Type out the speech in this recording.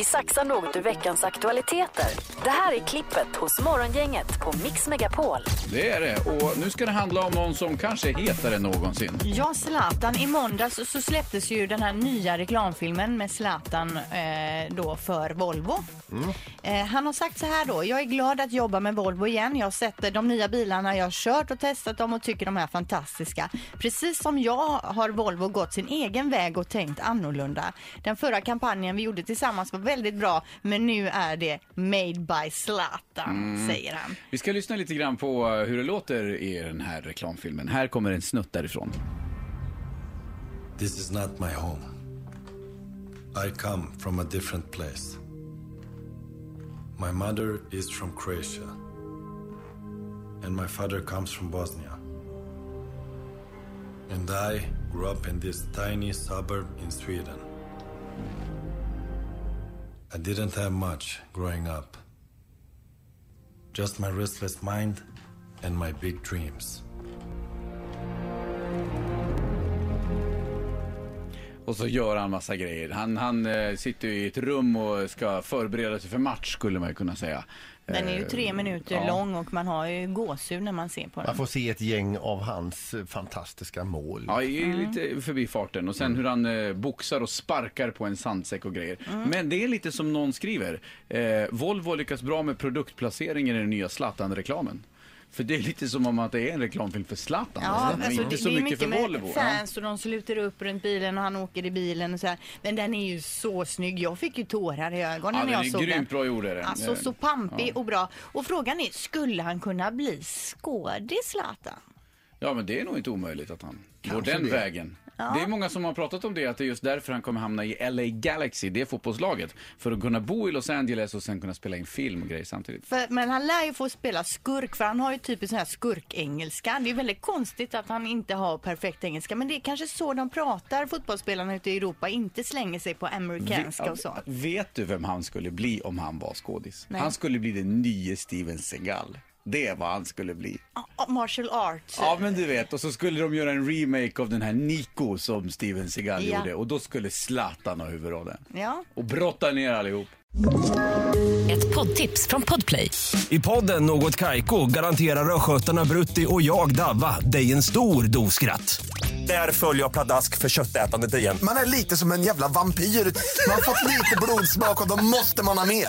Vi saxar något ur veckans aktualiteter. Det här är klippet hos Morgongänget på Mix Megapol. Det är det. Och nu ska det handla om någon som kanske är hetare än någonsin. Ja, Zlatan. I måndags så släpptes ju den här nya reklamfilmen med Zlatan eh, då för Volvo. Eh, han har sagt så här då. Jag är glad att jobba med Volvo igen. Jag har sett eh, de nya bilarna, jag har kört och testat dem och tycker de är fantastiska. Precis som jag har Volvo gått sin egen väg och tänkt annorlunda. Den förra kampanjen vi gjorde tillsammans var väldigt bra, men nu är det made by Zlatan, säger han. Vi ska lyssna lite grann på eh, hur det låter i den här reklamfilmen. Här kommer en snutt därifrån. This is not my home. I come from a different place. My mother is from Croatia, and my father comes from Bosnia. And I grew up in this tiny suburb in Sweden. I didn't have much growing up, just my restless mind and my big dreams. Och så gör han massa grejer. Han, han eh, sitter ju i ett rum och ska förbereda sig för match skulle man ju kunna säga. Den är ju Eh, tre minuter ja. lång och man har ju gåshud när man ser på Man den. får se ett gäng av hans eh, fantastiska mål. Ja, i lite förbi farten. Och sen hur han eh, boxar och sparkar på en sandsäck och grejer. Men det är lite som någon skriver. Eh, Volvo lyckas bra med produktplaceringen i den nya Zlatan-reklamen. För det är lite som om att det är en reklamfilm för Zlatan. Ja, men alltså, inte det, så det är mycket för Volvo. Ja. fans och de sluter upp runt bilen och han åker i bilen och så här. Men den är ju så snygg. Jag fick ju tårar i ögonen Ja, när den jag är såg grymt den. bra gjord är den. Alltså så pampig och bra. Och frågan är, skulle han kunna bli skådis Zlatan? Ja, men det är nog inte omöjligt att han går den det. vägen. Det är många som har pratat om det, att det är just därför han kommer hamna i LA Galaxy, det fotbollslaget. För att kunna bo i Los Angeles och sen kunna spela in film och grejer samtidigt. För, men han lär ju få spela skurk för han har ju typ en sån här skurkengelska. Det är väldigt konstigt att han inte har perfekt engelska. Men det är kanske så de pratar fotbollsspelarna ute i Europa. Inte slänger sig på amerikanska och så. Vet du vem han skulle bli om han var skådis? Nej. Han skulle bli den nye Steven Seagal. Det är vad han skulle bli. Martial arts. Ja men du vet, och så skulle de göra en remake av den här Nico som Steven Seagal Ja. gjorde och då skulle Zlatan ha huvudrollen. Ja. Och brotta ner allihop. Ett poddtips från Podplay. I podden Något Kaiko garanterar östgötarna Brutti och jag, Davva, dig en stor dos skratt. Där följer jag pladask för köttätandet igen. Man är lite som en jävla vampyr. Man har fått lite blodsmak och då måste man ha mer.